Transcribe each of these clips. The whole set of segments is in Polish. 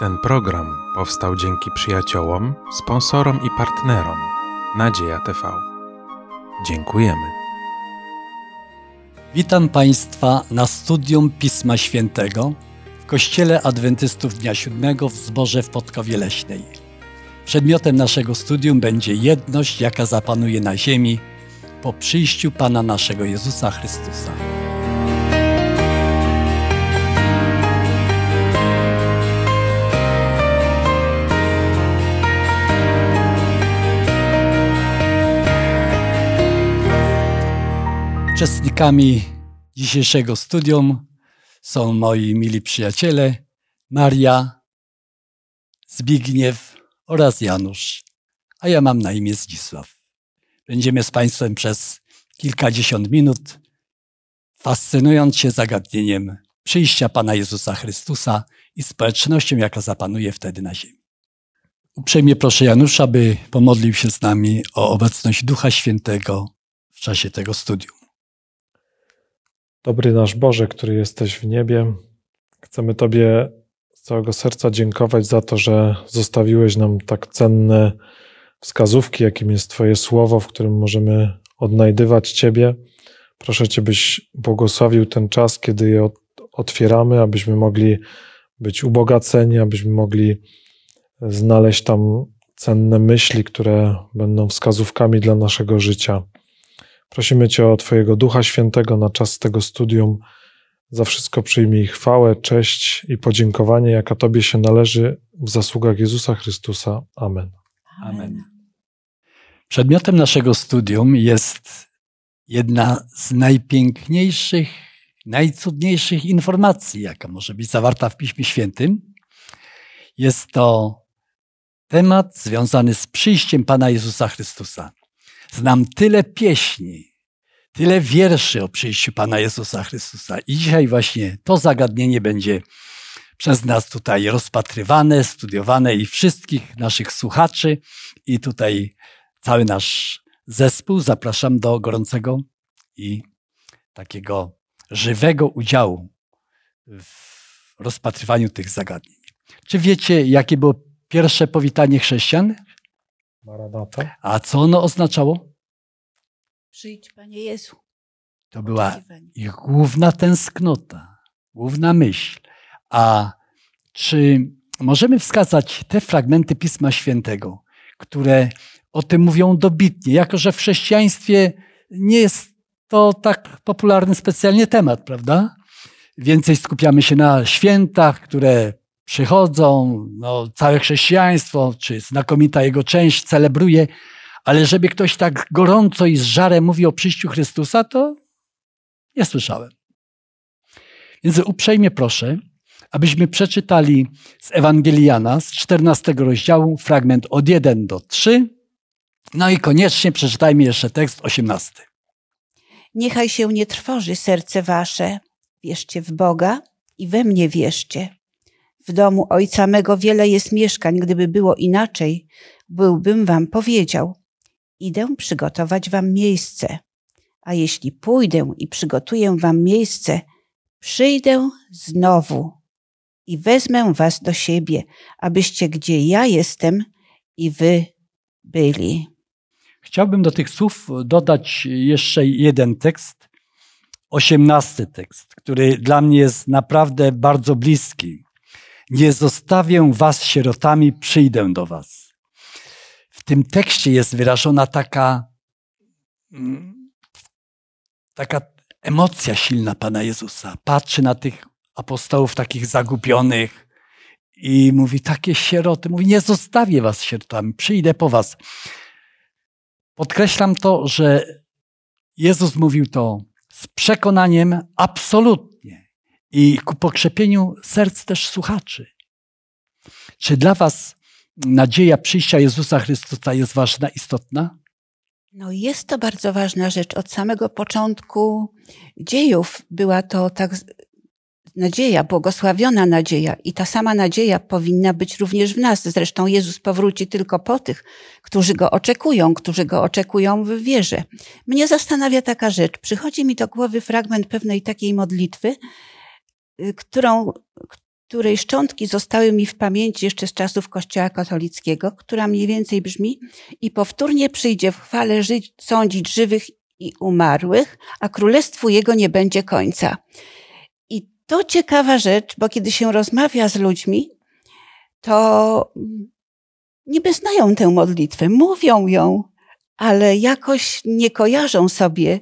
Ten program powstał dzięki przyjaciołom, sponsorom i partnerom Nadzieja TV. Dziękujemy. Witam Państwa na studium Pisma Świętego w Kościele Adwentystów Dnia Siódmego w Zborze w Podkowie Leśnej. Przedmiotem naszego studium będzie jedność, jaka zapanuje na ziemi po przyjściu Pana naszego Jezusa Chrystusa. Uczestnikami dzisiejszego studium są moi mili przyjaciele Maria, Zbigniew oraz Janusz, a ja mam na imię Zdzisław. Będziemy z Państwem przez kilkadziesiąt minut fascynując się zagadnieniem przyjścia Pana Jezusa Chrystusa i społecznością, jaka zapanuje wtedy na ziemi. Uprzejmie proszę Janusza, by pomodlił się z nami o obecność Ducha Świętego w czasie tego studium. Dobry nasz Boże, który jesteś w niebie, chcemy Tobie z całego serca dziękować za to, że zostawiłeś nam tak cenne wskazówki, jakim jest Twoje słowo, w którym możemy odnajdywać Ciebie. Proszę Cię, byś błogosławił ten czas, kiedy je otwieramy, abyśmy mogli być ubogaceni, abyśmy mogli znaleźć tam cenne myśli, które będą wskazówkami dla naszego życia. Prosimy Cię o Twojego Ducha Świętego na czas tego studium. Za wszystko przyjmij chwałę, cześć i podziękowanie, jaka Tobie się należy w zasługach Jezusa Chrystusa. Amen. Amen. Przedmiotem naszego studium jest jedna z najpiękniejszych, najcudniejszych informacji, jaka może być zawarta w Piśmie Świętym. Jest to temat związany z przyjściem Pana Jezusa Chrystusa. Znam tyle pieśni, tyle wierszy o przyjściu Pana Jezusa Chrystusa. I dzisiaj właśnie to zagadnienie będzie przez nas tutaj rozpatrywane, studiowane i wszystkich naszych słuchaczy i tutaj cały nasz zespół zapraszam do gorącego i takiego żywego udziału w rozpatrywaniu tych zagadnień. Czy wiecie, jakie było pierwsze powitanie chrześcijan? Maranata. A co ono oznaczało? Przyjdź, Panie Jezu. To była ich główna tęsknota, główna myśl. A czy możemy wskazać te fragmenty Pisma Świętego, które o tym mówią dobitnie, jako że w chrześcijaństwie nie jest to tak popularny specjalnie temat, prawda? Więcej skupiamy się na świętach, które przychodzą, no, całe chrześcijaństwo, czy znakomita jego część celebruje, ale żeby ktoś tak gorąco i z żarem mówi o przyjściu Chrystusa, to nie słyszałem. Więc uprzejmie proszę, abyśmy przeczytali z Ewangeliana z 14 rozdziału fragment od 1 do 3. No i koniecznie przeczytajmy jeszcze tekst 18. Niechaj się nie trwoży serce wasze. Wierzcie w Boga i we mnie wierzcie. W domu ojca mego wiele jest mieszkań. Gdyby było inaczej, byłbym wam powiedział. Idę przygotować wam miejsce. A jeśli pójdę i przygotuję wam miejsce, przyjdę znowu i wezmę was do siebie, abyście gdzie ja jestem i wy byli. Chciałbym do tych słów dodać jeszcze jeden tekst, osiemnasty tekst, który dla mnie jest naprawdę bardzo bliski. Nie zostawię was sierotami, przyjdę do was. W tym tekście jest wyrażona taka, mm, taka emocja silna Pana Jezusa. Patrzy na tych apostołów takich zagubionych i mówi, takie sieroty, mówi, nie zostawię was sierotami, przyjdę po was. Podkreślam to, że Jezus mówił to z przekonaniem absolutnie i ku pokrzepieniu serc też słuchaczy. Czy dla Was nadzieja przyjścia Jezusa Chrystusa jest ważna, istotna? No jest to bardzo ważna rzecz. Od samego początku dziejów była to tak nadzieja, błogosławiona nadzieja i ta sama nadzieja powinna być również w nas. Zresztą Jezus powróci tylko po tych, którzy go oczekują, którzy go oczekują w wierze. Mnie zastanawia taka rzecz. Przychodzi mi do głowy fragment pewnej takiej modlitwy, y, którą, której szczątki zostały mi w pamięci jeszcze z czasów Kościoła katolickiego, która mniej więcej brzmi i powtórnie przyjdzie w chwale żyć, sądzić żywych i umarłych, a królestwu jego nie będzie końca. I to ciekawa rzecz, bo kiedy się rozmawia z ludźmi, to niby znają tę modlitwę, mówią ją, ale jakoś nie kojarzą sobie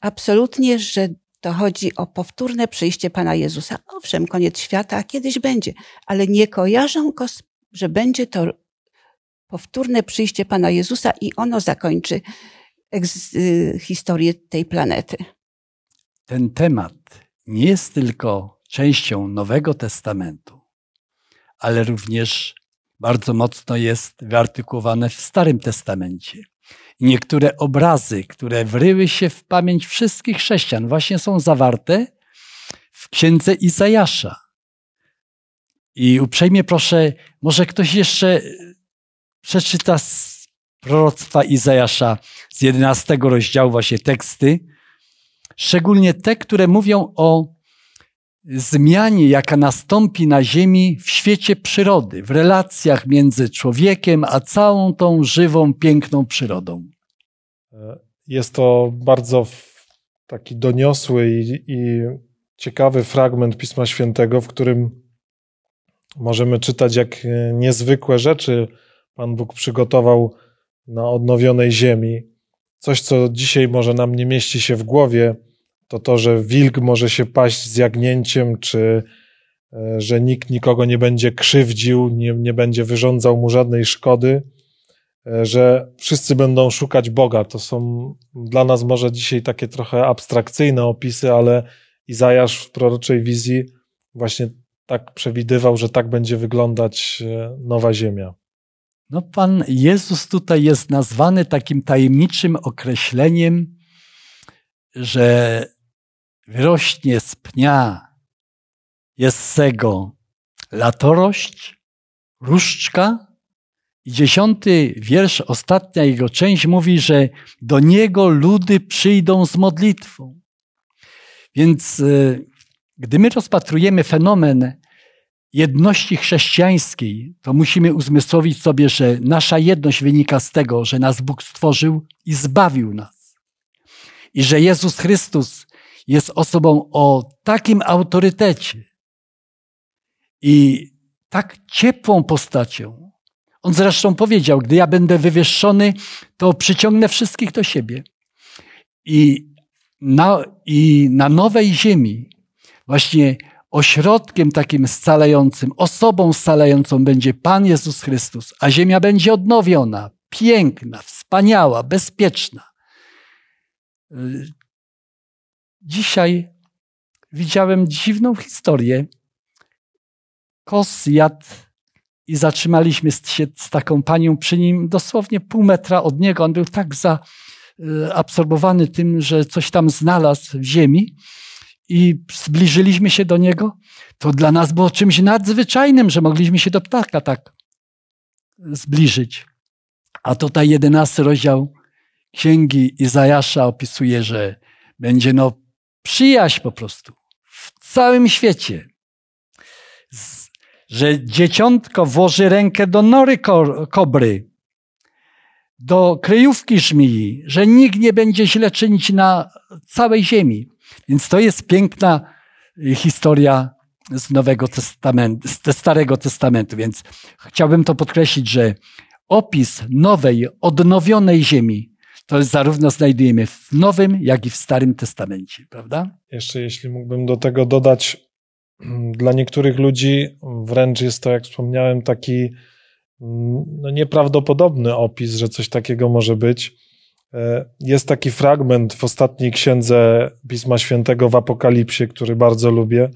absolutnie, że to chodzi o powtórne przyjście Pana Jezusa. Owszem, koniec świata kiedyś będzie, ale nie kojarzą go, że będzie to powtórne przyjście Pana Jezusa i ono zakończy y, historię tej planety. Ten temat nie jest tylko częścią Nowego Testamentu, ale również bardzo mocno jest wyartykułowane w Starym Testamencie. Niektóre obrazy, które wryły się w pamięć wszystkich chrześcijan, właśnie są zawarte w księdze Izajasza. I uprzejmie proszę, może ktoś jeszcze przeczyta z proroctwa Izajasza z 11 rozdziału właśnie teksty, szczególnie te, które mówią o zmianie, jaka nastąpi na Ziemi w świecie przyrody, w relacjach między człowiekiem a całą tą żywą, piękną przyrodą. Jest to bardzo taki doniosły i, i ciekawy fragment Pisma Świętego, w którym możemy czytać, jak niezwykłe rzeczy Pan Bóg przygotował na odnowionej ziemi. Coś, co dzisiaj może nam nie mieści się w głowie, to to, że wilk może się paść z jagnięciem, czy e, że nikt nikogo nie będzie krzywdził, nie, nie będzie wyrządzał mu żadnej szkody, e, że wszyscy będą szukać Boga. To są dla nas może dzisiaj takie trochę abstrakcyjne opisy, ale Izajasz w proroczej wizji właśnie tak przewidywał, że tak będzie wyglądać e, nowa ziemia. No, Pan Jezus tutaj jest nazwany takim tajemniczym określeniem, że wyrośnie z pnia Jessego latorość, różdżka i dziesiąty wiersz, ostatnia jego część mówi, że do niego ludy przyjdą z modlitwą. Więc e, gdy my rozpatrujemy fenomen jedności chrześcijańskiej, to musimy uzmysłowić sobie, że nasza jedność wynika z tego, że nas Bóg stworzył i zbawił nas. I że Jezus Chrystus jest osobą o takim autorytecie i tak ciepłą postacią. On zresztą powiedział: Gdy ja będę wywyższony, to przyciągnę wszystkich do siebie. I na, i na nowej ziemi, właśnie ośrodkiem takim scalającym, osobą scalającą będzie Pan Jezus Chrystus, a ziemia będzie odnowiona, piękna, wspaniała, bezpieczna. Dzisiaj widziałem dziwną historię. Kos jadł i zatrzymaliśmy się z taką panią przy nim dosłownie pół metra od niego. On był tak zaabsorbowany tym, że coś tam znalazł w ziemi i zbliżyliśmy się do niego. To dla nas było czymś nadzwyczajnym, że mogliśmy się do ptaka tak zbliżyć. A tutaj jedenasty rozdział Księgi Izajasza opisuje, że będzie no przyjaźń po prostu w całym świecie. Że dzieciątko włoży rękę do nory kobry, do kryjówki żmii, że nikt nie będzie źle czynić na całej ziemi. Więc to jest piękna historia z Nowego Testamentu, z Starego Testamentu. Więc chciałbym to podkreślić, że opis nowej, odnowionej ziemi to zarówno znajdujemy w Nowym, jak i w Starym Testamencie, prawda? Jeszcze jeśli mógłbym do tego dodać, dla niektórych ludzi wręcz jest to, jak wspomniałem, taki no, nieprawdopodobny opis, że coś takiego może być. E, jest taki fragment w ostatniej księdze Pisma Świętego w Apokalipsie, który bardzo lubię,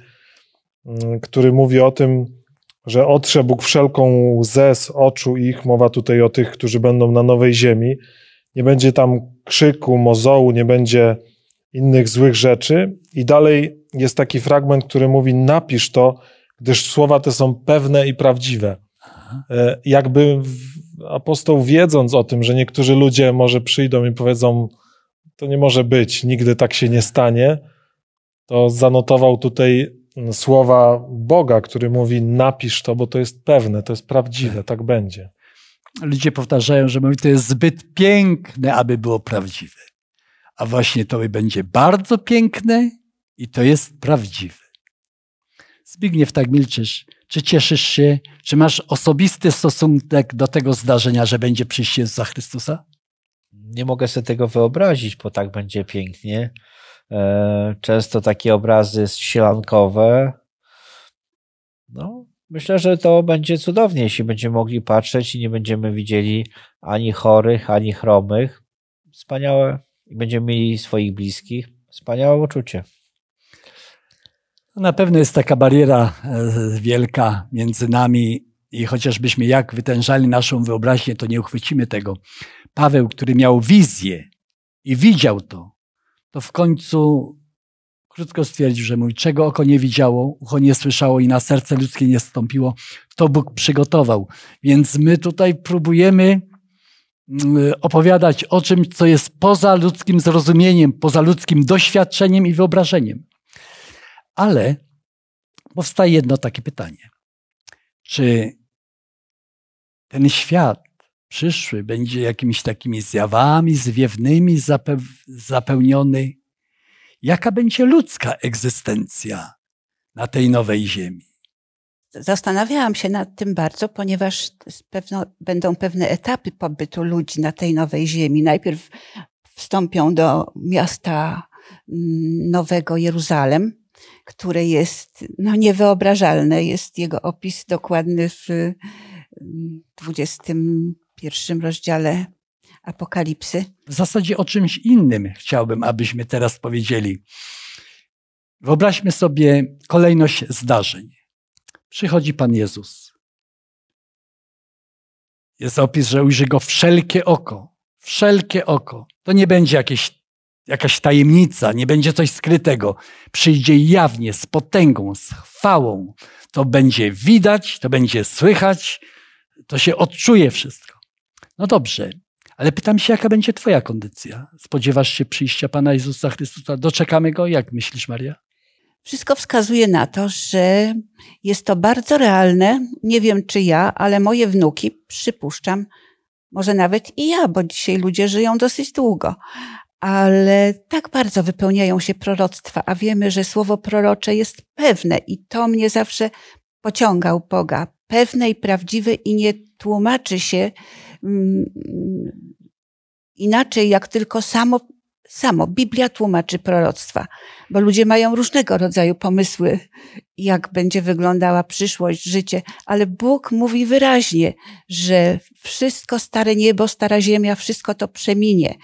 który mówi o tym, że otrze Bóg wszelką łzę z oczu ich, mowa tutaj o tych, którzy będą na nowej ziemi, nie będzie tam krzyku, mozołu, nie będzie innych złych rzeczy. I dalej jest taki fragment, który mówi: Napisz to, gdyż słowa te są pewne i prawdziwe. E, jakby apostoł, wiedząc o tym, że niektórzy ludzie może przyjdą i powiedzą: To nie może być, nigdy tak się nie stanie, to zanotował tutaj słowa Boga, który mówi: napisz to, bo to jest pewne, to jest prawdziwe, tak będzie. Ludzie powtarzają, że mówi, to jest zbyt piękne, aby było prawdziwe. A właśnie to będzie bardzo piękne i to jest prawdziwe. Zbigniew, tak milczysz. Czy cieszysz się, czy masz osobisty stosunek do tego zdarzenia, że będzie przyjście za Chrystusa? Nie mogę sobie tego wyobrazić, bo tak będzie pięknie. E, często takie obrazy sielankowe. No, myślę, że to będzie cudownie, jeśli będziemy mogli patrzeć i nie będziemy widzieli ani chorych, ani chromych. Wspaniałe. I będziemy mieli swoich bliskich. Wspaniałe uczucie. Na pewno jest taka bariera e, wielka między nami i chociażbyśmy jak wytężali naszą wyobraźnię, to nie uchwycimy tego. Paweł, który miał wizję i widział to, to w końcu krótko stwierdził, że mój czego oko nie widziało, ucho nie słyszało i na serce ludzkie nie stąpiło, to Bóg przygotował. Więc my tutaj próbujemy mm, opowiadać o czymś, co jest poza ludzkim zrozumieniem, poza ludzkim doświadczeniem i wyobrażeniem. Ale powstaje jedno takie pytanie. Czy ten świat przyszły będzie jakimiś takimi zjawami zwiewnymi zapełniony? Jaka będzie ludzka egzystencja na tej nowej ziemi? Zastanawiałam się nad tym bardzo, ponieważ pewno, będą pewne etapy pobytu ludzi na tej nowej ziemi. Najpierw wstąpią do miasta mm, Nowego Jeruzalem, które jest no, niewyobrażalne. Jest jego opis dokładny w 21 rozdziale Apokalipsy. W zasadzie o czymś innym chciałbym, abyśmy teraz powiedzieli. Wyobraźmy sobie kolejność zdarzeń. Przychodzi Pan Jezus. Jest opis, że ujrzy go wszelkie oko. Wszelkie oko. To nie będzie jakieś jakaś tajemnica, nie będzie coś skrytego. Przyjdzie jawnie, z potęgą, z chwałą. To będzie widać, to będzie słychać, to się odczuje wszystko. No dobrze, ale pytam się, jaka będzie Twoja kondycja? Spodziewasz się przyjścia Pana Jezusa Chrystusa? Doczekamy Go? Jak myślisz, Maria? Wszystko wskazuje na to, że jest to bardzo realne. Nie wiem, czy ja, ale moje wnuki, przypuszczam, może nawet i ja, bo dzisiaj ludzie żyją dosyć długo, ale tak bardzo wypełniają się proroctwa, a wiemy, że słowo prorocze jest pewne i to mnie zawsze pociągał Boga. Pewne i prawdziwe i nie tłumaczy się mm, inaczej, jak tylko samo, samo. Biblia tłumaczy proroctwa, bo ludzie mają różnego rodzaju pomysły, jak będzie wyglądała przyszłość, życie, ale Bóg mówi wyraźnie, że wszystko stare niebo, stara ziemia, wszystko to przeminie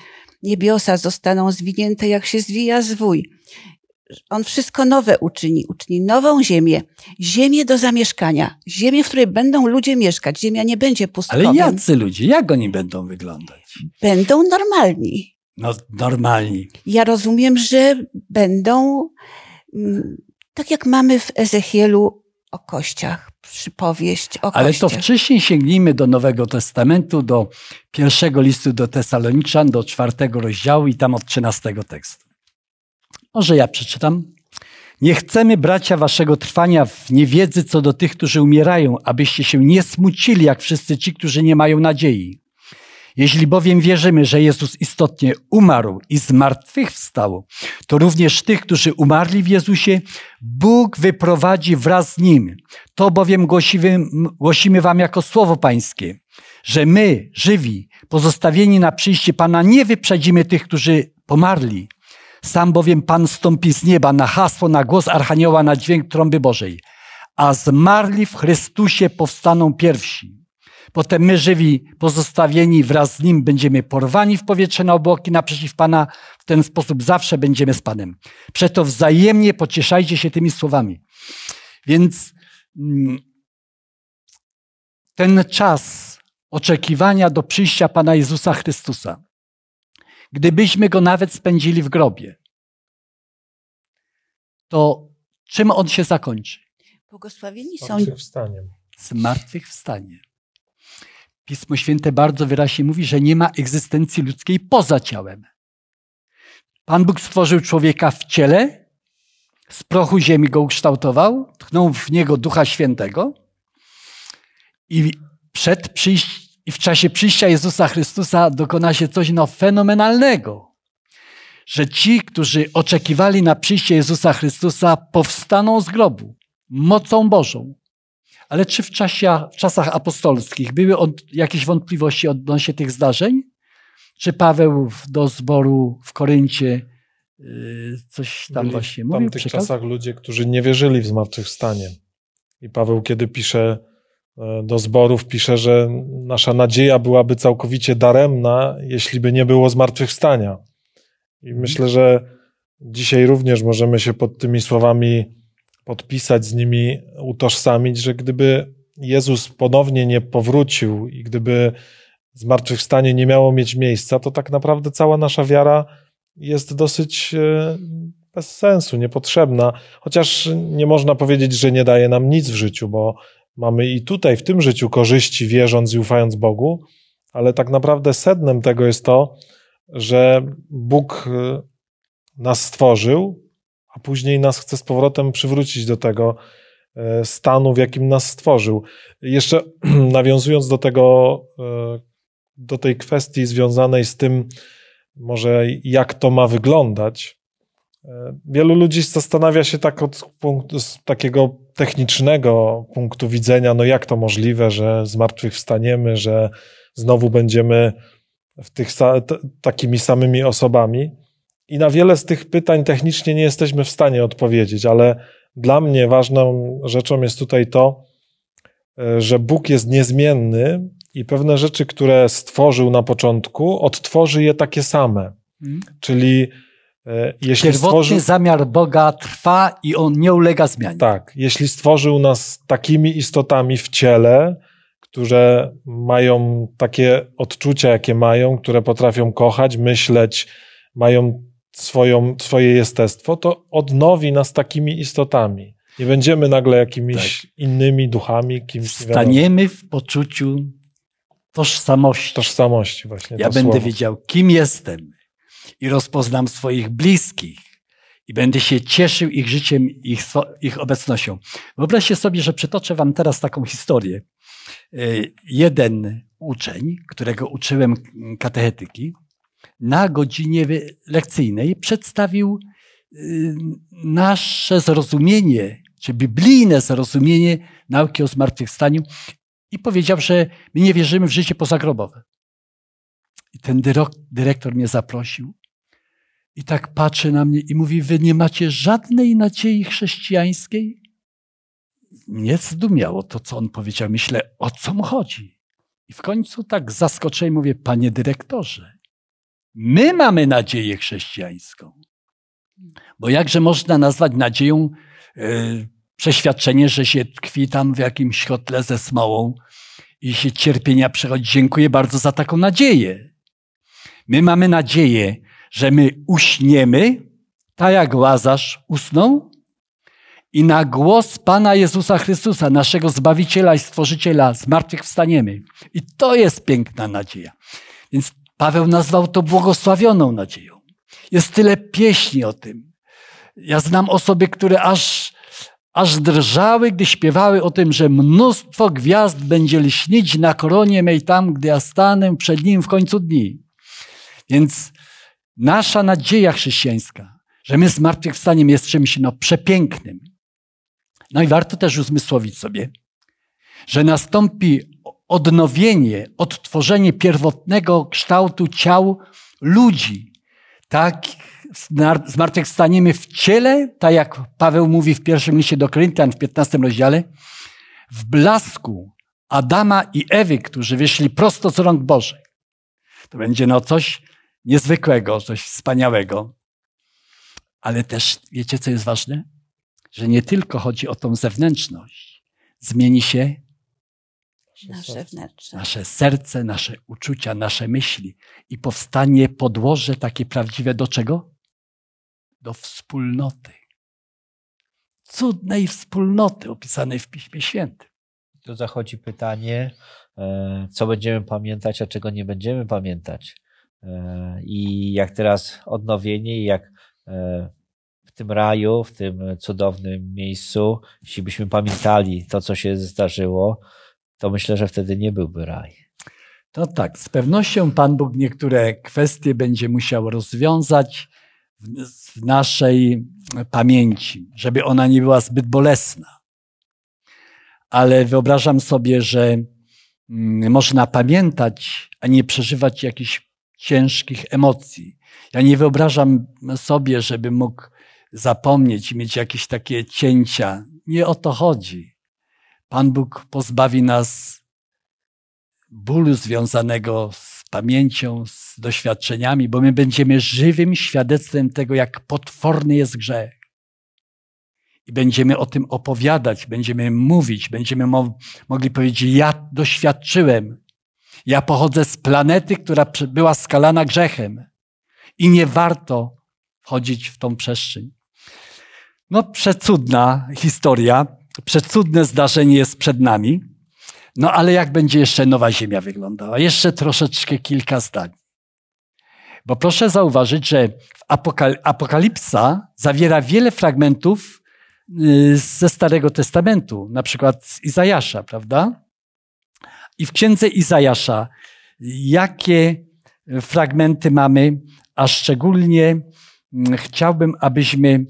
niebiosa zostaną zwinięte, jak się zwija zwój. On wszystko nowe uczyni, uczyni nową ziemię, ziemię do zamieszkania, ziemię, w której będą ludzie mieszkać. Ziemia nie będzie pustkowiem. Ale jacy ludzie? Jak oni będą wyglądać? Będą normalni. No, normalni. Ja rozumiem, że będą, mm, tak jak mamy w Ezechielu o kościach, przypowieść o Ale kościach. to wcześniej sięgnijmy do Nowego Testamentu, do pierwszego listu do Tesaloniczan, do czwartego rozdziału i tam od trzynastego tekstu. Może ja przeczytam. Nie chcemy, bracia, waszego trwania w niewiedzy co do tych, którzy umierają, abyście się nie smucili, jak wszyscy ci, którzy nie mają nadziei. Jeśli bowiem wierzymy, że Jezus istotnie umarł i zmartwychwstał, to również tych, którzy umarli w Jezusie, Bóg wyprowadzi wraz z Nim. To bowiem głosimy, głosimy wam jako słowo pańskie, że my, żywi, pozostawieni na przyjście Pana, nie wyprzedzimy tych, którzy pomarli. Sam bowiem Pan stąpi z nieba na hasło, na głos Archanioła, na dźwięk trąby Bożej, a zmarli w Chrystusie powstaną pierwsi. Potem my żywi, pozostawieni wraz z Nim, będziemy porwani w powietrze na obłoki naprzeciw Pana. W ten sposób zawsze będziemy z Panem. Przeto wzajemnie pocieszajcie się tymi słowami. Więc mm, ten czas oczekiwania do przyjścia Pana Jezusa Chrystusa, gdybyśmy go nawet spędzili w grobie, to czym on się zakończy? Błogosławieni są. Zmartwychwstaniem. Zmartwychwstanie. Pismo Święte bardzo wyraźnie mówi, że nie ma egzystencji ludzkiej poza ciałem. Pan Bóg stworzył człowieka w ciele, z prochu ziemi go ukształtował, tchnął w niego Ducha Świętego i przed przyjść, i w czasie przyjścia Jezusa Chrystusa dokona się coś no, fenomenalnego, że ci, którzy oczekiwali na przyjście Jezusa Chrystusa, powstaną z grobu mocą Bożą. Ale czy w, czasie, w czasach apostolskich były od, jakieś wątpliwości odnośnie tych zdarzeń? Czy Paweł do zboru w Koryncie yy, coś tam Byli właśnie w mówił? tamtych przekazał? czasach ludzie, którzy nie wierzyli w zmartwychwstanie. I Paweł, kiedy pisze do zborów, pisze, że nasza nadzieja byłaby całkowicie daremna, jeśli by nie było zmartwychwstania. I myślę, że dzisiaj również możemy się pod tymi słowami podpisać, z nimi utożsamić, że gdyby Jezus ponownie nie powrócił i gdyby zmartwychwstanie nie miało mieć miejsca, to tak naprawdę cała nasza wiara jest dosyć e, bez sensu, niepotrzebna. Chociaż nie można powiedzieć, że nie daje nam nic w życiu, bo mamy i tutaj, w tym życiu korzyści, wierząc i ufając Bogu, ale tak naprawdę sednem tego jest to, że Bóg e, nas stworzył, a później nas chce z powrotem przywrócić do tego e, stanu, w jakim nas stworzył. Jeszcze nawiązując do tego, e, do tej kwestii związanej z tym, może jak to ma wyglądać. E, Wielu ludzi zastanawia się tak od punktu, z takiego technicznego punktu widzenia, no jak to możliwe, że zmartwychwstaniemy, że znowu będziemy w tych takimi samymi osobami. I na wiele z tych pytań technicznie nie jesteśmy w stanie odpowiedzieć, ale dla mnie ważną rzeczą jest tutaj to, e, że Bóg jest niezmienny i pewne rzeczy, które stworzył na początku, odtworzy je takie same. Mhm. Czyli jeśli Pierwotny stworzył, zamiar Boga trwa i on nie ulega zmianie. tak, jeśli stworzył nas takimi istotami w ciele, które mają takie odczucia, jakie mają, które potrafią kochać, myśleć, mają swoją, swoje jestestwo, to odnowi nas takimi istotami. Nie będziemy nagle jakimiś innymi duchami, kimś Staniemy w poczuciu tożsamości. tożsamości właśnie. Ja to będę słowo. wiedział, kim jestem i rozpoznam swoich bliskich i będę się cieszył ich życiem, ich, ich obecnością. Wyobraźcie sobie, że przytoczę wam teraz taką historię. Y, Jeden uczeń, którego uczyłem katechetyki, na godzinie lekcyjnej przedstawił y, nasze zrozumienie, czy biblijne zrozumienie nauki o zmartwychwstaniu i powiedział, że my nie wierzymy w życie pozagrobowe. I ten dyrektor mnie zaprosił i tak patrzy na mnie i mówi, wy nie macie żadnej nadziei chrześcijańskiej? Mnie zdumiało to, co on powiedział. Myślę, o co mu chodzi? I w końcu tak zaskoczenie mówię, panie dyrektorze, my mamy nadzieję chrześcijańską. Bo jakże można nazwać nadzieją e, przeświadczenie, że się tkwi tam w jakimś kotle ze smołą i się cierpienia przechodzi. Dziękuję bardzo za taką nadzieję. My mamy nadzieję, że my uśniemy, tak jak Łazarz usnął, i na głos Pana Jezusa Chrystusa, naszego Zbawiciela i Stworzyciela, zmartwychwstaniemy. I to jest piękna nadzieja. Więc Paweł nazwał to błogosławioną nadzieją. Jest tyle pieśni o tym. Ja znam osoby, które aż, aż drżały, gdy śpiewały o tym, że mnóstwo gwiazd będzie lśnić na koronie mej tam, gdy ja stanę przed nim w końcu dni. Więc nasza nadzieja chrześcijańska, że my zmartwychwstaniem jest czymś no, przepięknym. No i warto też uzmysłowić sobie, że nastąpi odnowienie, odtworzenie pierwotnego kształtu ciał ludzi. Tak zmar- zmartwychwstaniemy w ciele, tak jak Paweł mówi w pierwszym liście do Koryntian w 15 rozdziale, w blasku Adama i Ewy, którzy wyszli prosto z rąk Bożych. To będzie no coś niezwykłego, coś wspaniałego. Ale też wiecie, co jest ważne? Że nie tylko chodzi o tą zewnętrzność. Zmieni się Nasze wnętrze. nasze serce, nasze uczucia, nasze myśli i powstanie podłoże takie prawdziwe do czego? Do wspólnoty. Cudnej wspólnoty opisanej w Piśmie Świętym. Tu zachodzi pytanie, e, co będziemy pamiętać, a czego nie będziemy pamiętać. E, I jak teraz odnowienie, jak e, w tym raju, w tym cudownym miejscu, jeśli byśmy pamiętali to, co się zdarzyło, to myślę, że wtedy nie byłby raj. To tak, z pewnością Pan Bóg niektóre kwestie będzie musiał rozwiązać w, w naszej pamięci, żeby ona nie była zbyt bolesna. Ale wyobrażam sobie, że mm, można pamiętać, a nie przeżywać jakichś ciężkich emocji. Ja nie wyobrażam sobie, żeby mógł zapomnieć i mieć jakieś takie cięcia. Nie o to chodzi. Pan Bóg pozbawi nas bólu związanego z pamięcią, z doświadczeniami, bo my będziemy żywym świadectwem tego, jak potworny jest grzech. I będziemy o tym opowiadać, będziemy mówić, będziemy mo mogli powiedzieć: Ja doświadczyłem. Ja pochodzę z planety, która była skalana grzechem. I nie warto wchodzić w tą przestrzeń. No, przecudna historia, przecudne zdarzenie jest przed nami. No, ale jak będzie jeszcze nowa Ziemia wyglądała? Jeszcze troszeczkę kilka zdań. Bo proszę zauważyć, że Apokal Apokalipsa zawiera wiele fragmentów y, ze Starego Testamentu, na przykład z Izajasza, prawda? I w księdze Izajasza, jakie fragmenty mamy, a szczególnie mm, chciałbym, abyśmy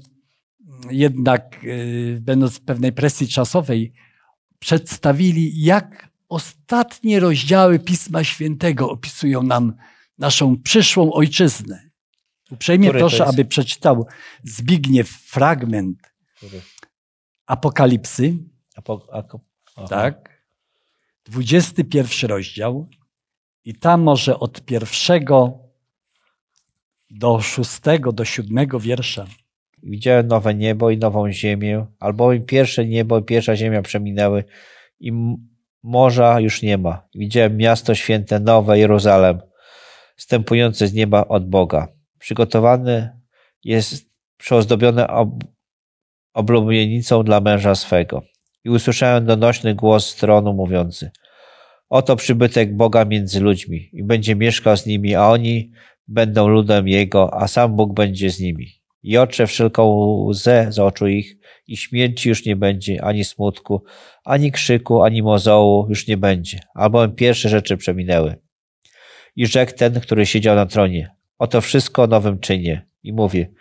jednak, y, będąc w pewnej presji czasowej, przedstawili, jak ostatnie rozdziały Pisma Świętego opisują nam naszą przyszłą ojczyznę. Uprzejmie Który proszę, aby przeczytał Zbigniew fragment Który? Apokalipsy, Apo, ako, tak? 21 rozdział i tam może od pierwszego do szóstego, do siódmego wiersza. Widziałem nowe niebo i nową ziemię, albowiem pierwsze niebo i pierwsza ziemia przeminęły i morza już nie ma. Widziałem miasto święte, nowe Jeruzalem, stępujące z nieba od Boga. Przygotowane jest przeozdobione ob, oblubienicą dla męża swego. I usłyszałem donośny głos tronu mówiący Oto przybytek Boga między ludźmi i będzie mieszkał z nimi, a oni będą ludem Jego, a sam Bóg będzie z nimi i otrze wszelką łzę z oczu ich i śmierci już nie będzie, ani smutku, ani krzyku, ani mozołu już nie będzie, albowiem pierwsze rzeczy przeminęły. I rzekł ten, który siedział na tronie, oto wszystko nowym czynię i mówię,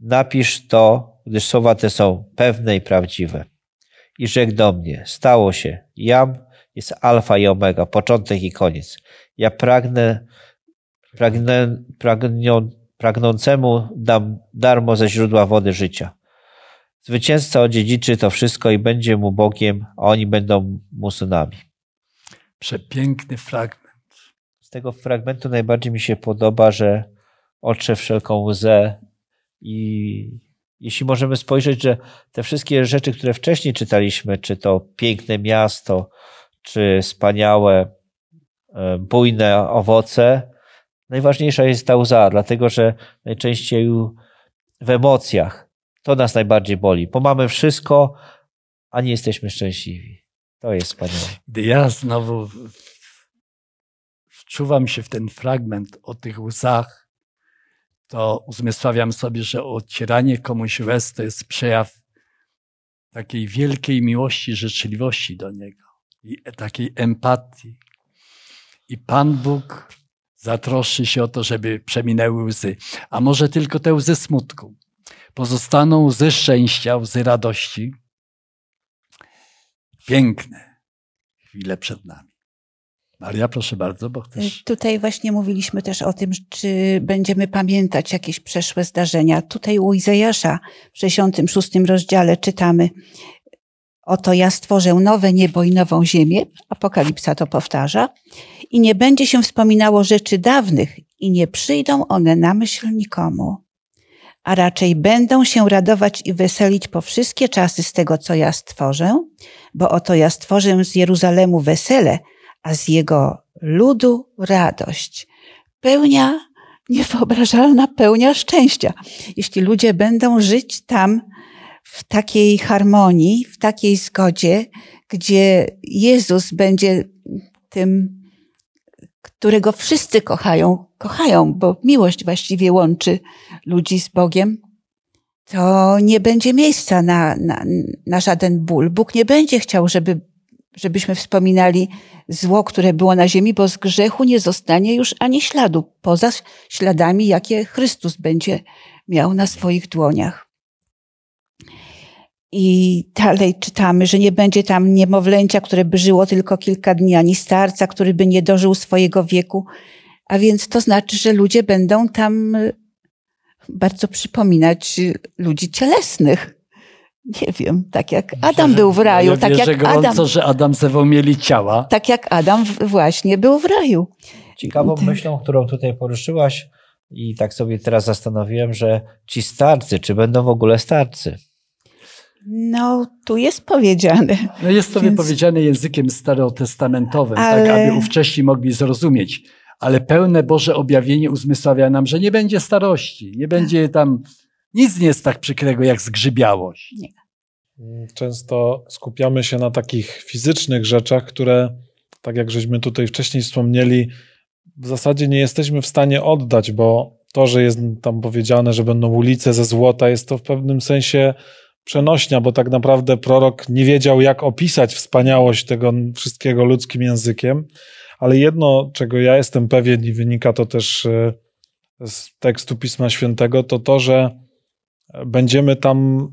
napisz to, gdyż słowa te są pewne i prawdziwe. I rzekł do mnie, stało się, jam jest alfa i omega, początek i koniec. Ja pragnę, pragnę, pragnącemu dam darmo ze źródła wody życia. Zwycięzca odziedziczy to wszystko i będzie mu Bogiem, a oni będą mu synami. Przepiękny fragment. Z tego fragmentu najbardziej mi się podoba, że otrze wszelką łzę i jeśli możemy spojrzeć, że te wszystkie rzeczy, które wcześniej czytaliśmy, czy to piękne miasto, czy wspaniałe, e, bujne owoce, najważniejsza jest ta łza, dlatego że najczęściej w emocjach to nas najbardziej boli, bo mamy wszystko, a nie jesteśmy szczęśliwi. To jest wspaniałe. Gdy ja znowu wczuwam się w ten fragment o tych łzach, to uzmysławiam sobie, że odcieranie komuś łez to jest przejaw takiej wielkiej miłości, życzliwości do Niego i takiej empatii. I Pan Bóg zatroszczy się o to, żeby przeminęły łzy. A może tylko te łzy smutku. Pozostaną łzy szczęścia, łzy radości. Piękne chwile przed nami. Maria, proszę bardzo, bo chcesz. Tutaj właśnie mówiliśmy też o tym, czy będziemy pamiętać jakieś przeszłe zdarzenia. Tutaj u Izajasza w 66 rozdziale czytamy Oto ja stworzę nowe niebo i nową ziemię. Apokalipsa to powtarza. I nie będzie się wspominało rzeczy dawnych i nie przyjdą one na myśl nikomu. A raczej będą się radować i weselić po wszystkie czasy z tego, co ja stworzę, bo oto ja stworzę z Jeruzalemu wesele, a z jego ludu radość. Pełnia, niewyobrażalna pełnia szczęścia. Jeśli ludzie będą żyć tam w takiej harmonii, w takiej zgodzie, gdzie Jezus będzie tym, którego wszyscy kochają, kochają, bo miłość właściwie łączy ludzi z Bogiem, to nie będzie miejsca na, na, na żaden ból. Bóg nie będzie chciał, żeby, żebyśmy wspominali zło, które było na ziemi, bo z grzechu nie zostanie już ani śladu, poza śladami, jakie Chrystus będzie miał na swoich dłoniach. I dalej czytamy, że nie będzie tam niemowlęcia, które by żyło tylko kilka dni, ani starca, który by nie dożył swojego wieku. A więc to znaczy, że ludzie będą tam bardzo przypominać ludzi cielesnych. Nie wiem, tak jak Adam był w raju, ja tak wierzę jak gorąco, Adam, że Adam z Ewą mieli ciała. tak jak Adam właśnie był w raju. Ciekawą Tak. myślą, którą tutaj poruszyłaś i tak sobie teraz zastanowiłem, że ci starcy, czy będą w ogóle starcy? No, tu jest powiedziane. No jest to Więc- wypowiedziane językiem starotestamentowym, Ale- tak aby ówcześni mogli zrozumieć. Ale pełne Boże objawienie uzmysławia nam, że nie będzie starości, nie będzie tam, nic nie jest tak przykrego jak zgrzybiałość. Często skupiamy się na takich fizycznych rzeczach, które, tak jak żeśmy tutaj wcześniej wspomnieli, w zasadzie nie jesteśmy w stanie oddać, bo to, że jest tam powiedziane, że będą ulice ze złota, jest to w pewnym sensie przenośnia, bo tak naprawdę prorok nie wiedział, jak opisać wspaniałość tego wszystkiego ludzkim językiem. Ale jedno, czego ja jestem pewien i wynika to też e, z tekstu Pisma Świętego, to to, że będziemy tam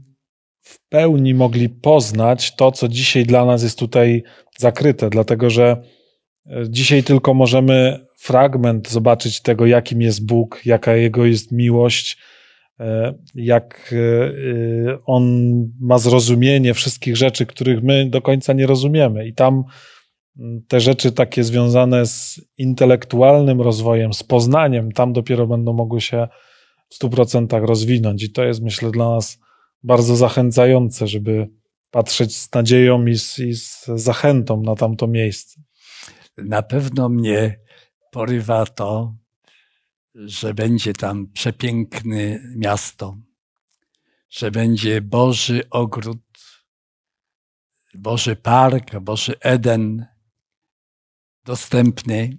w pełni mogli poznać to, co dzisiaj dla nas jest tutaj zakryte, dlatego że e, dzisiaj tylko możemy fragment zobaczyć tego, jakim jest Bóg, jaka Jego jest miłość, e, jak e, On ma zrozumienie wszystkich rzeczy, których my do końca nie rozumiemy. I tam m, te rzeczy takie związane z intelektualnym rozwojem, z poznaniem, tam dopiero będą mogły się w stu procentach rozwinąć. I to jest, myślę, dla nas bardzo zachęcające, żeby patrzeć z nadzieją i z, i z zachętą na tamto miejsce. Na pewno mnie porywa to, że będzie tam przepiękne miasto, że będzie Boży ogród, Boży park, Boży Eden dostępny.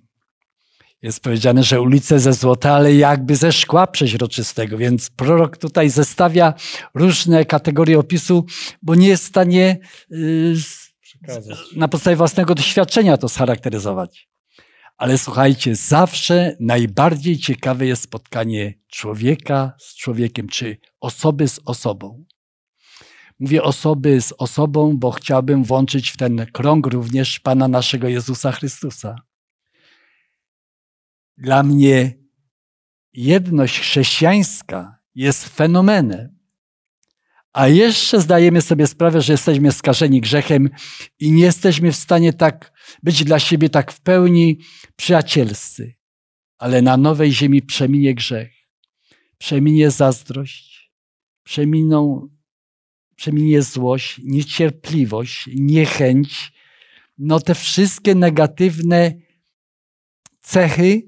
Jest powiedziane, że ulice ze złota, ale jakby ze szkła przeźroczystego, więc prorok tutaj zestawia różne kategorie opisu, bo nie jest w stanie y, na podstawie własnego doświadczenia to scharakteryzować. Ale słuchajcie, zawsze najbardziej ciekawe jest spotkanie człowieka z człowiekiem, czy osoby z osobą. Mówię osoby z osobą, bo chciałbym włączyć w ten krąg również Pana naszego Jezusa Chrystusa. Dla mnie jedność chrześcijańska jest fenomenem. A jeszcze zdajemy sobie sprawę, że jesteśmy skażeni grzechem i nie jesteśmy w stanie tak być dla siebie tak w pełni przyjacielscy. Ale na nowej ziemi przeminie grzech, przeminie zazdrość, przeminą, przeminie złość, niecierpliwość, niechęć. No te wszystkie negatywne cechy,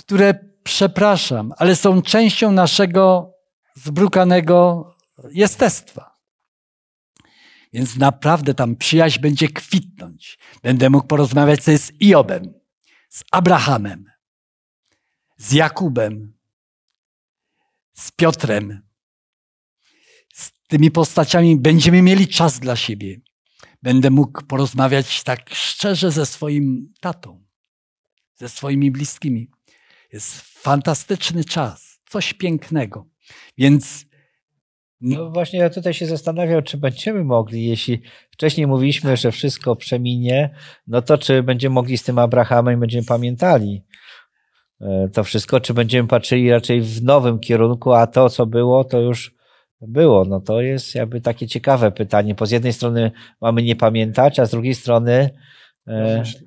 które przepraszam, ale są częścią naszego zbrukanego jestestwa. Więc naprawdę tam przyjaźń będzie kwitnąć. Będę mógł porozmawiać sobie z Iobem, z Abrahamem, z Jakubem, z Piotrem. Z tymi postaciami będziemy mieli czas dla siebie. Będę mógł porozmawiać tak szczerze ze swoim tatą, ze swoimi bliskimi. Jest fantastyczny czas, coś pięknego. Więc No właśnie ja tutaj się zastanawiam, czy będziemy mogli, jeśli wcześniej mówiliśmy, że wszystko przeminie, no to czy będziemy mogli z tym Abrahamem i będziemy pamiętali e, to wszystko, czy będziemy patrzyli raczej w nowym kierunku, a to, co było, to już było. No to jest jakby takie ciekawe pytanie, bo z jednej strony mamy nie pamiętać, a z drugiej strony e, Myśl-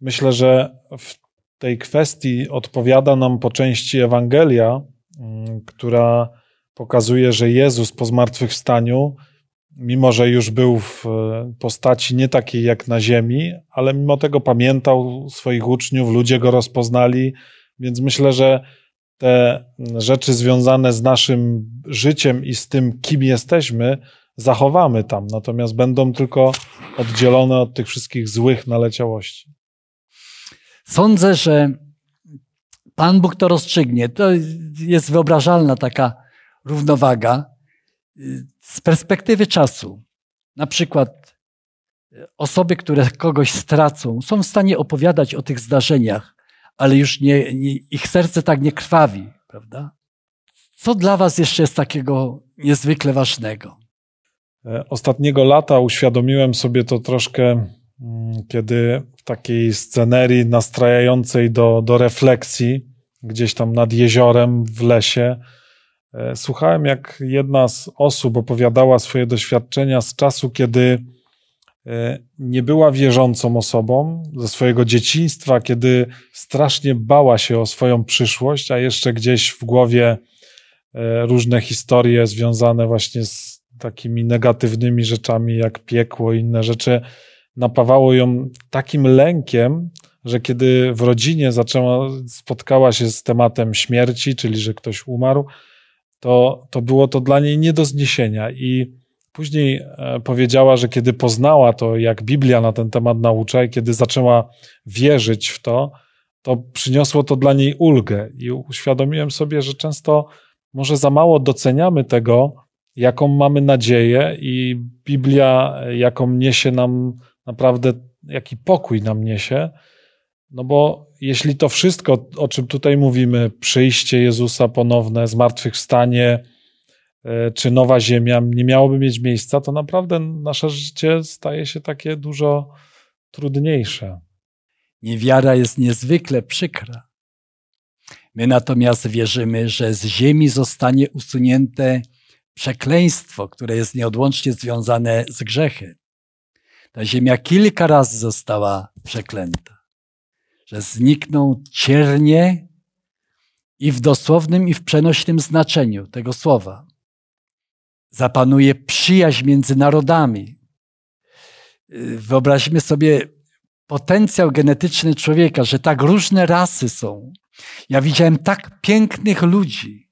Myślę, że w tej kwestii odpowiada nam po części Ewangelia, mm, która pokazuje, że Jezus po zmartwychwstaniu, mimo że już był w e, postaci nie takiej jak na ziemi, ale mimo tego pamiętał swoich uczniów, ludzie go rozpoznali, więc myślę, że te rzeczy związane z naszym życiem i z tym, kim jesteśmy, zachowamy tam, natomiast będą tylko oddzielone od tych wszystkich złych naleciałości. Sądzę, że Pan Bóg to rozstrzygnie. To jest wyobrażalna taka równowaga. z perspektywy czasu, na przykład osoby, które kogoś stracą, są w stanie opowiadać o tych zdarzeniach, ale już nie, nie, ich serce tak nie krwawi, prawda? Co dla Was jeszcze jest takiego niezwykle ważnego? E, ostatniego lata uświadomiłem sobie to troszkę, kiedy w takiej scenerii nastrajającej do, do refleksji, gdzieś tam nad jeziorem w lesie, e, słuchałem, jak jedna z osób opowiadała swoje doświadczenia z czasu, kiedy e, nie była wierzącą osobą ze swojego dzieciństwa, kiedy strasznie bała się o swoją przyszłość, a jeszcze gdzieś w głowie różne historie związane właśnie z takimi negatywnymi rzeczami jak piekło i inne rzeczy napawało ją takim lękiem, że kiedy w rodzinie zaczęła, spotkała się z tematem śmierci, czyli że ktoś umarł, to, to było to dla niej nie do zniesienia. I później e, powiedziała, że kiedy poznała to, jak Biblia na ten temat naucza, i kiedy zaczęła wierzyć w to, to przyniosło to dla niej ulgę. I uświadomiłem sobie, że często może za mało doceniamy tego, jaką mamy nadzieję i Biblia, jaką niesie nam naprawdę, jaki pokój nam niesie. No bo jeśli to wszystko, o czym tutaj mówimy, przyjście Jezusa ponowne, zmartwychwstanie, e, czy nowa ziemia nie miałoby mieć miejsca, to naprawdę nasze życie staje się takie dużo trudniejsze. Niewiara jest niezwykle przykra. My natomiast wierzymy, że z ziemi zostanie usunięte przekleństwo, które jest nieodłącznie związane z grzechem. Ta ziemia kilka razy została przeklęta, że znikną ciernie i w dosłownym, i w przenośnym znaczeniu tego słowa. Zapanuje przyjaźń między narodami. Wyobraźmy sobie potencjał genetyczny człowieka, że tak różne rasy są. Ja widziałem tak pięknych ludzi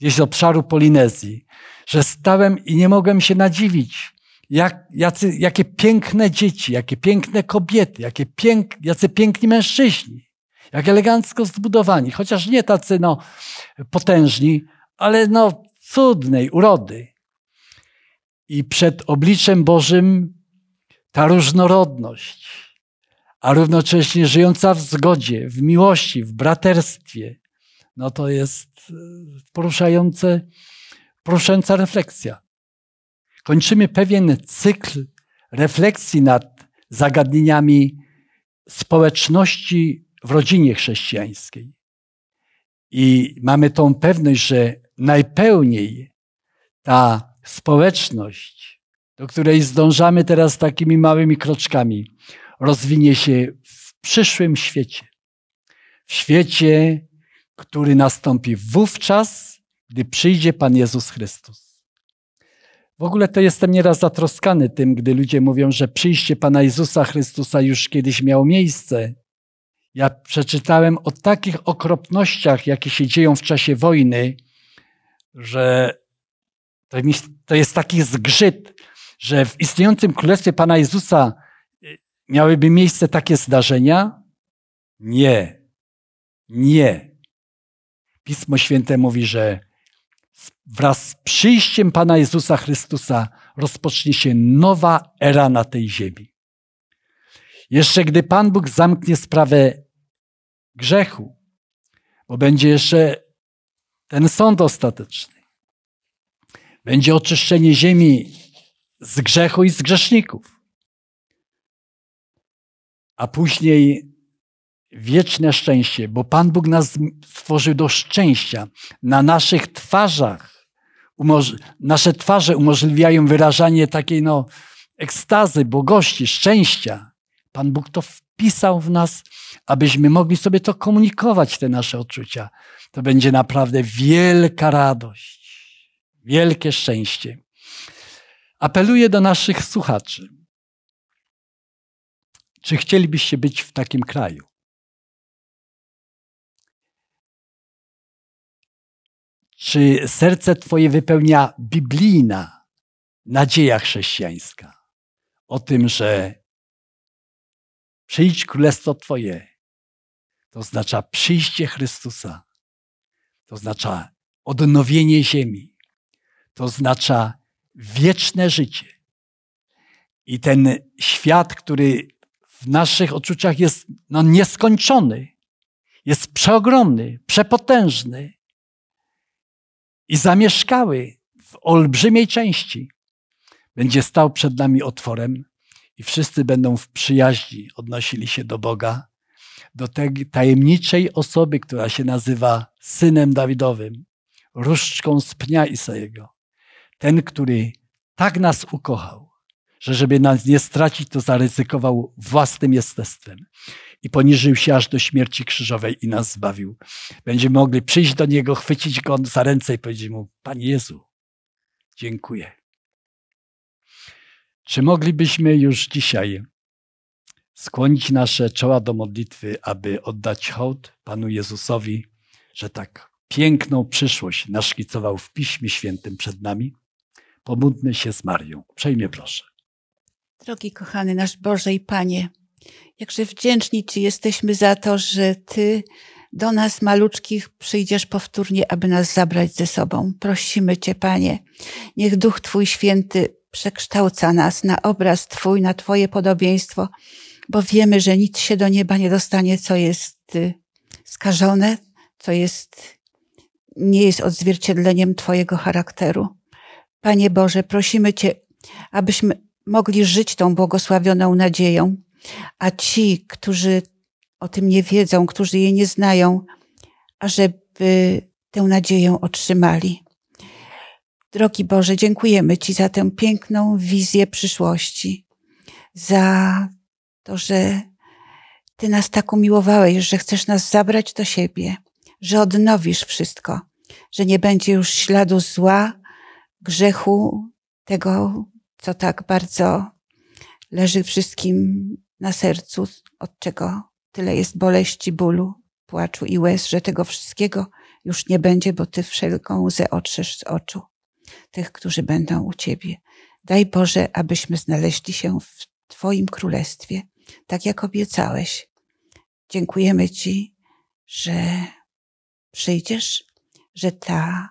gdzieś z obszaru Polinezji, że stałem i nie mogłem się nadziwić, jak, jacy, jakie piękne dzieci, jakie piękne kobiety, jakie pięk, jacy piękni mężczyźni, jak elegancko zbudowani, chociaż nie tacy no, potężni, ale no, cudnej urody. I przed obliczem Bożym ta różnorodność, a równocześnie żyjąca w zgodzie, w miłości, w braterstwie, no to jest e, poruszające poruszająca refleksja. Kończymy pewien cykl refleksji nad zagadnieniami społeczności w rodzinie chrześcijańskiej. I mamy tą pewność, że najpełniej ta społeczność, do której zdążamy teraz takimi małymi kroczkami, rozwinie się w przyszłym świecie. W świecie, który nastąpi wówczas, gdy przyjdzie Pan Jezus Chrystus. W ogóle to jestem nieraz zatroskany tym, gdy ludzie mówią, że przyjście Pana Jezusa Chrystusa już kiedyś miało miejsce. Ja przeczytałem o takich okropnościach, jakie się dzieją w czasie wojny, że to jest taki zgrzyt, że w istniejącym królestwie Pana Jezusa y, miałyby miejsce takie zdarzenia? Nie. Nie. Pismo Święte mówi, że wraz z przyjściem Pana Jezusa Chrystusa rozpocznie się nowa era na tej ziemi. Jeszcze gdy Pan Bóg zamknie sprawę grzechu, bo będzie jeszcze ten sąd ostateczny, będzie oczyszczenie ziemi z grzechu i z grzeszników, a później wieczne szczęście, bo Pan Bóg nas stworzył do szczęścia. Na naszych twarzach, nasze twarze umożliwiają wyrażanie takiej no, ekstazy, błogości, szczęścia. Pan Bóg to wpisał w nas, abyśmy mogli sobie to komunikować, te nasze odczucia. To będzie naprawdę wielka radość, wielkie szczęście. Apeluję do naszych słuchaczy. Czy chcielibyście być w takim kraju? Czy serce Twoje wypełnia biblijna nadzieja chrześcijańska o tym, że przyjdź królestwo Twoje, to oznacza przyjście Chrystusa, to oznacza odnowienie ziemi, to oznacza wieczne życie. I ten świat, który w naszych odczuciach jest no, nieskończony, jest przeogromny, przepotężny i zamieszkały w olbrzymiej części, będzie stał przed nami otworem i wszyscy będą w przyjaźni odnosili się do Boga, do tej tajemniczej osoby, która się nazywa Synem Dawidowym, różdżką z pnia Isajego. Ten, który tak nas ukochał, że żeby nas nie stracić, to zaryzykował własnym jestestwem i poniżył się aż do śmierci krzyżowej i nas zbawił. Będziemy mogli przyjść do Niego, chwycić Go za ręce i powiedzieć Mu, Panie Jezu, dziękuję. Czy moglibyśmy już dzisiaj skłonić nasze czoła do modlitwy, aby oddać hołd Panu Jezusowi, że tak piękną przyszłość naszkicował w Piśmie Świętym przed nami? Pomódlmy się z Marią. Przejmie proszę. Drogi kochany nasz Boże i Panie, jakże wdzięczni Ci jesteśmy za to, że Ty do nas maluczkich przyjdziesz powtórnie, aby nas zabrać ze sobą. Prosimy Cię, Panie, niech Duch Twój Święty przekształca nas na obraz Twój, na Twoje podobieństwo, bo wiemy, że nic się do nieba nie dostanie, co jest y, skażone, co jest, nie jest odzwierciedleniem Twojego charakteru. Panie Boże, prosimy Cię, abyśmy mogli żyć tą błogosławioną nadzieją, a ci, którzy o tym nie wiedzą, którzy jej nie znają, ażeby tę nadzieję otrzymali. Drogi Boże, dziękujemy Ci za tę piękną wizję przyszłości, za to, że Ty nas tak umiłowałeś, że chcesz nas zabrać do siebie, że odnowisz wszystko, że nie będzie już śladu zła, grzechu, tego, co tak bardzo leży wszystkim na sercu, od czego tyle jest boleści, bólu, płaczu i łez, że tego wszystkiego już nie będzie, bo Ty wszelką łzę otrzesz z oczu tych, którzy będą u Ciebie. Daj Boże, abyśmy znaleźli się w Twoim królestwie, tak jak obiecałeś. Dziękujemy Ci, że przyjdziesz, że ta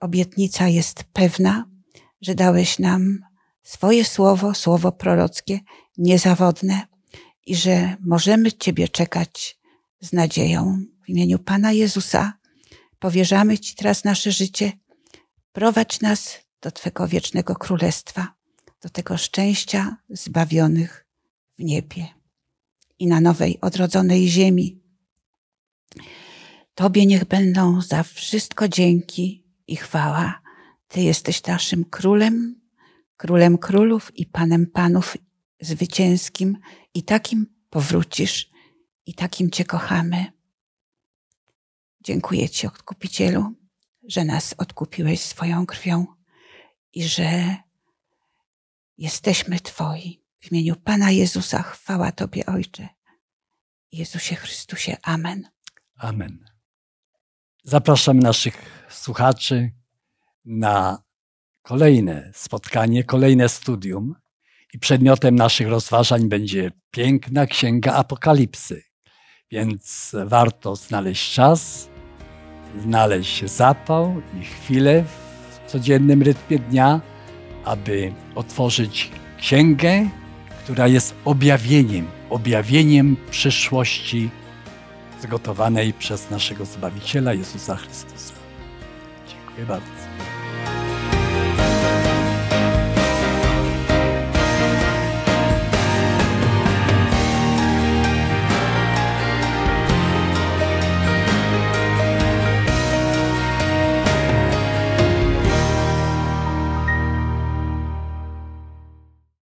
obietnica jest pewna, że dałeś nam swoje słowo, słowo prorockie, niezawodne i że możemy Ciebie czekać z nadzieją. W imieniu Pana Jezusa powierzamy Ci teraz nasze życie. Prowadź nas do Twego wiecznego królestwa, do tego szczęścia zbawionych w niebie i na nowej, odrodzonej ziemi. Tobie niech będą za wszystko dzięki i chwała. Ty jesteś naszym królem, królem królów i panem panów zwycięskim i takim powrócisz i takim Cię kochamy. Dziękuję Ci, Odkupicielu, że nas odkupiłeś swoją krwią i że jesteśmy Twoi. W imieniu Pana Jezusa chwała Tobie, Ojcze. Jezusie Chrystusie. Amen. Amen. Zapraszam naszych słuchaczy na kolejne spotkanie, kolejne studium. I przedmiotem naszych rozważań będzie piękna księga Apokalipsy. Więc warto znaleźć czas, znaleźć zapał i chwilę w codziennym rytmie dnia, aby otworzyć księgę, która jest objawieniem, objawieniem przyszłości zgotowanej przez naszego Zbawiciela Jezusa Chrystusa. Dziękuję bardzo.